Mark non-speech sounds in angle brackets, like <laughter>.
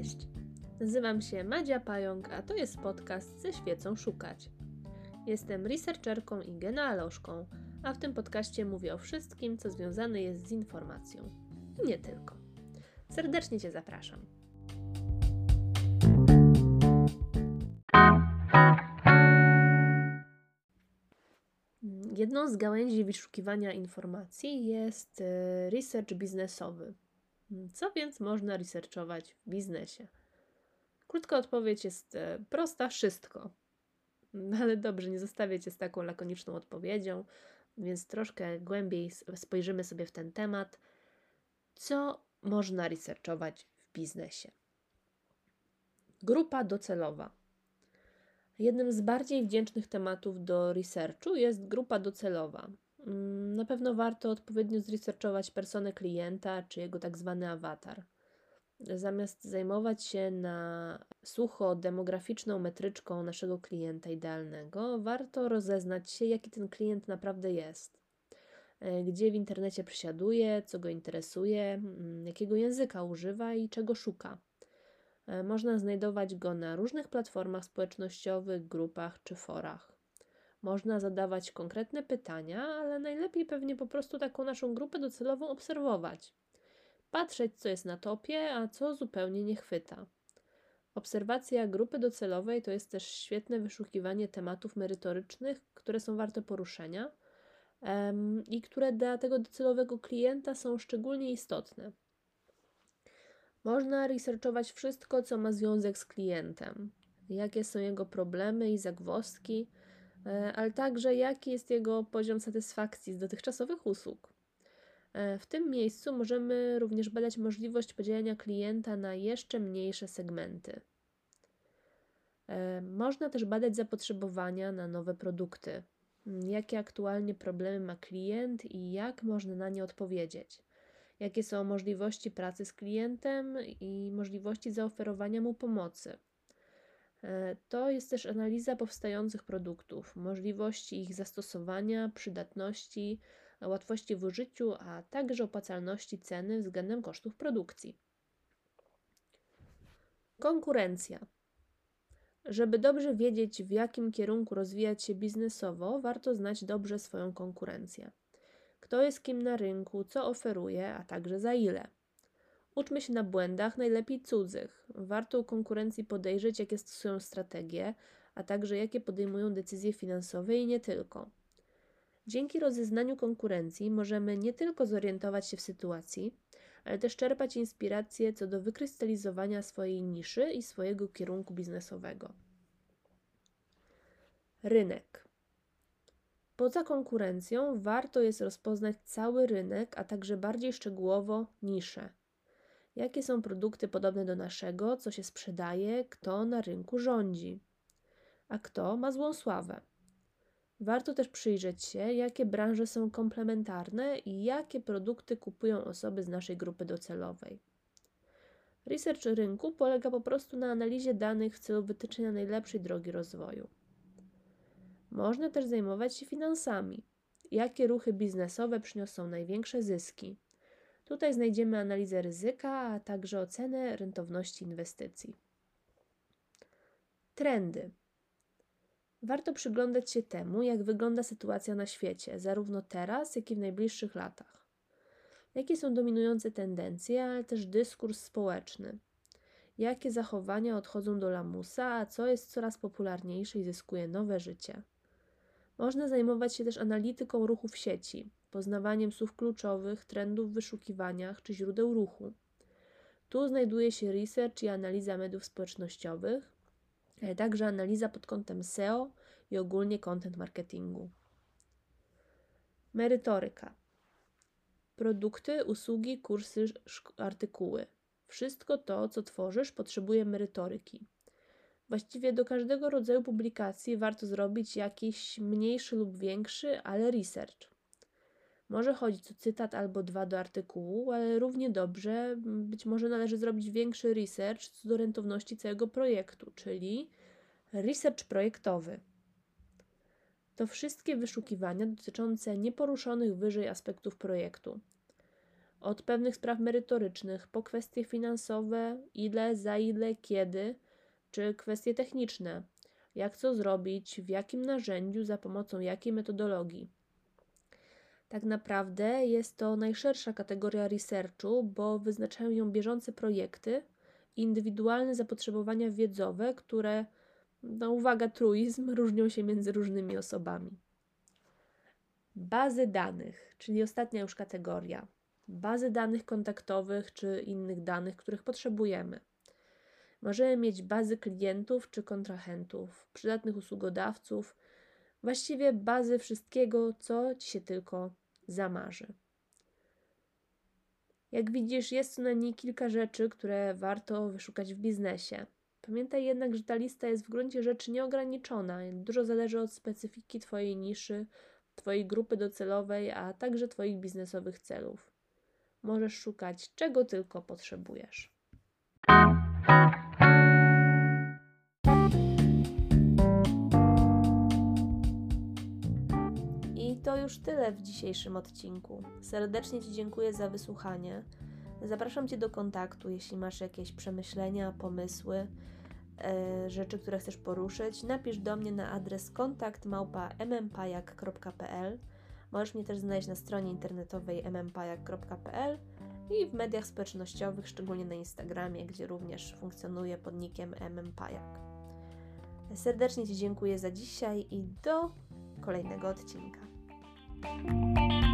Cześć! Nazywam się Madzia Pająk, a to jest podcast ze świecą szukać. Jestem researcherką i genealożką, a w tym podcaście mówię o wszystkim, co związane jest z informacją. I nie tylko. Serdecznie Cię zapraszam. Jedną z gałęzi wyszukiwania informacji jest e, research biznesowy. Co więc można researchować w biznesie? Krótka odpowiedź jest e, prosta: wszystko. <laughs> Ale dobrze, nie zostawię Cię z taką lakoniczną odpowiedzią, więc troszkę głębiej spojrzymy sobie w ten temat. Co można researchować w biznesie? Grupa docelowa. Jednym z bardziej wdzięcznych tematów do researchu jest grupa docelowa. Mm, na pewno warto odpowiednio zresearchować personę klienta czy jego tak zwany awatar. Zamiast zajmować się na sucho demograficzną metryczką naszego klienta idealnego, warto rozeznać się, jaki ten klient naprawdę jest. E, gdzie w internecie przesiaduje, co go interesuje, mm, jakiego języka używa i czego szuka. E, można znajdować go na różnych platformach społecznościowych, grupach czy forach. Można zadawać konkretne pytania, ale najlepiej pewnie po prostu taką naszą grupę docelową obserwować. Patrzeć, co jest na topie, a co zupełnie nie chwyta. Obserwacja grupy docelowej to jest też świetne wyszukiwanie tematów merytorycznych, które są warte poruszenia um, i które dla tego docelowego klienta są szczególnie istotne. Można researchować wszystko, co ma związek z klientem. Jakie są jego problemy i zagwozdki, ale także jaki jest jego poziom satysfakcji z dotychczasowych usług. E, w tym miejscu możemy również badać możliwość podzielenia klienta na jeszcze mniejsze segmenty. E, można też badać zapotrzebowania na nowe produkty. Jakie aktualnie problemy ma klient i jak można na nie odpowiedzieć jakie są możliwości pracy z klientem i możliwości zaoferowania mu pomocy. To jest też analiza powstających produktów, możliwości ich zastosowania, przydatności, łatwości w użyciu, a także opłacalności ceny względem kosztów produkcji. Konkurencja. Żeby dobrze wiedzieć, w jakim kierunku rozwijać się biznesowo, warto znać dobrze swoją konkurencję kto jest kim na rynku, co oferuje, a także za ile. Uczmy się na błędach, najlepiej cudzych. Warto u konkurencji podejrzeć, jakie stosują strategie, a także jakie podejmują decyzje finansowe i nie tylko. Dzięki rozeznaniu konkurencji możemy nie tylko zorientować się w sytuacji, ale też czerpać inspiracje co do wykrystalizowania swojej niszy i swojego kierunku biznesowego. Rynek. Poza konkurencją warto jest rozpoznać cały rynek, a także bardziej szczegółowo nisze. Jakie są produkty podobne do naszego, co się sprzedaje, kto na rynku rządzi, a kto ma złą sławę. Warto też przyjrzeć się, jakie branże są komplementarne i jakie produkty kupują osoby z naszej grupy docelowej. Research rynku polega po prostu na analizie danych w celu wytyczenia najlepszej drogi rozwoju. Można też zajmować się finansami. Jakie ruchy biznesowe przyniosą największe zyski? Tutaj znajdziemy analizę ryzyka, a także ocenę rentowności inwestycji. Trendy. Warto przyglądać się temu, jak wygląda sytuacja na świecie, zarówno teraz, jak i w najbliższych latach. Jakie są dominujące tendencje, ale też dyskurs społeczny. Jakie zachowania odchodzą do lamusa, a co jest coraz popularniejsze i zyskuje nowe życie. Można zajmować się też analityką ruchu w sieci, poznawaniem słów kluczowych, trendów w wyszukiwaniach czy źródeł ruchu. Tu znajduje się research i analiza mediów społecznościowych, ale także analiza pod kątem SEO i ogólnie content marketingu. Merytoryka. Produkty, usługi, kursy, artykuły. Wszystko to, co tworzysz, potrzebuje merytoryki. Właściwie do każdego rodzaju publikacji warto zrobić jakiś mniejszy lub większy, ale research. Może chodzić o cytat albo dwa do artykułu, ale równie dobrze być może należy zrobić większy research co do rentowności całego projektu, czyli research projektowy. To wszystkie wyszukiwania dotyczące nieporuszonych wyżej aspektów projektu. Od pewnych spraw merytorycznych po kwestie finansowe, ile, za ile, kiedy, czy kwestie techniczne, jak co zrobić, w jakim narzędziu, za pomocą jakiej metodologii. Tak naprawdę jest to najszersza kategoria researchu, bo wyznaczają ją bieżące projekty i indywidualne zapotrzebowania wiedzowe, które, no uwaga, truizm, <laughs> różnią się między różnymi osobami. Bazy danych, czyli ostatnia już kategoria. Bazy danych kontaktowych czy innych danych, których potrzebujemy. Możemy mieć bazy klientów czy kontrahentów, przydatnych usługodawców, właściwie bazy wszystkiego, co ci się tylko zamarzy. Jak widzisz, jest tu na niej kilka rzeczy, które warto wyszukać w biznesie. Pamiętaj jednak, że ta lista jest w gruncie rzeczy nieograniczona. Dużo zależy od specyfiki Twojej niszy, Twojej grupy docelowej, a także Twoich biznesowych celów. Możesz szukać czego tylko potrzebujesz. Już tyle w dzisiejszym odcinku. Serdecznie Ci dziękuję za wysłuchanie. Zapraszam Cię do kontaktu, jeśli masz jakieś przemyślenia, pomysły, e, rzeczy, które chcesz poruszyć. Napisz do mnie na adres kontakt mmpajak.pl. Możesz mnie też znaleźć na stronie internetowej mmpajak.pl i w mediach społecznościowych, szczególnie na Instagramie, gdzie również funkcjonuję pod nickiem mmpajak. Serdecznie Ci dziękuję za dzisiaj i do kolejnego odcinka. Thank you.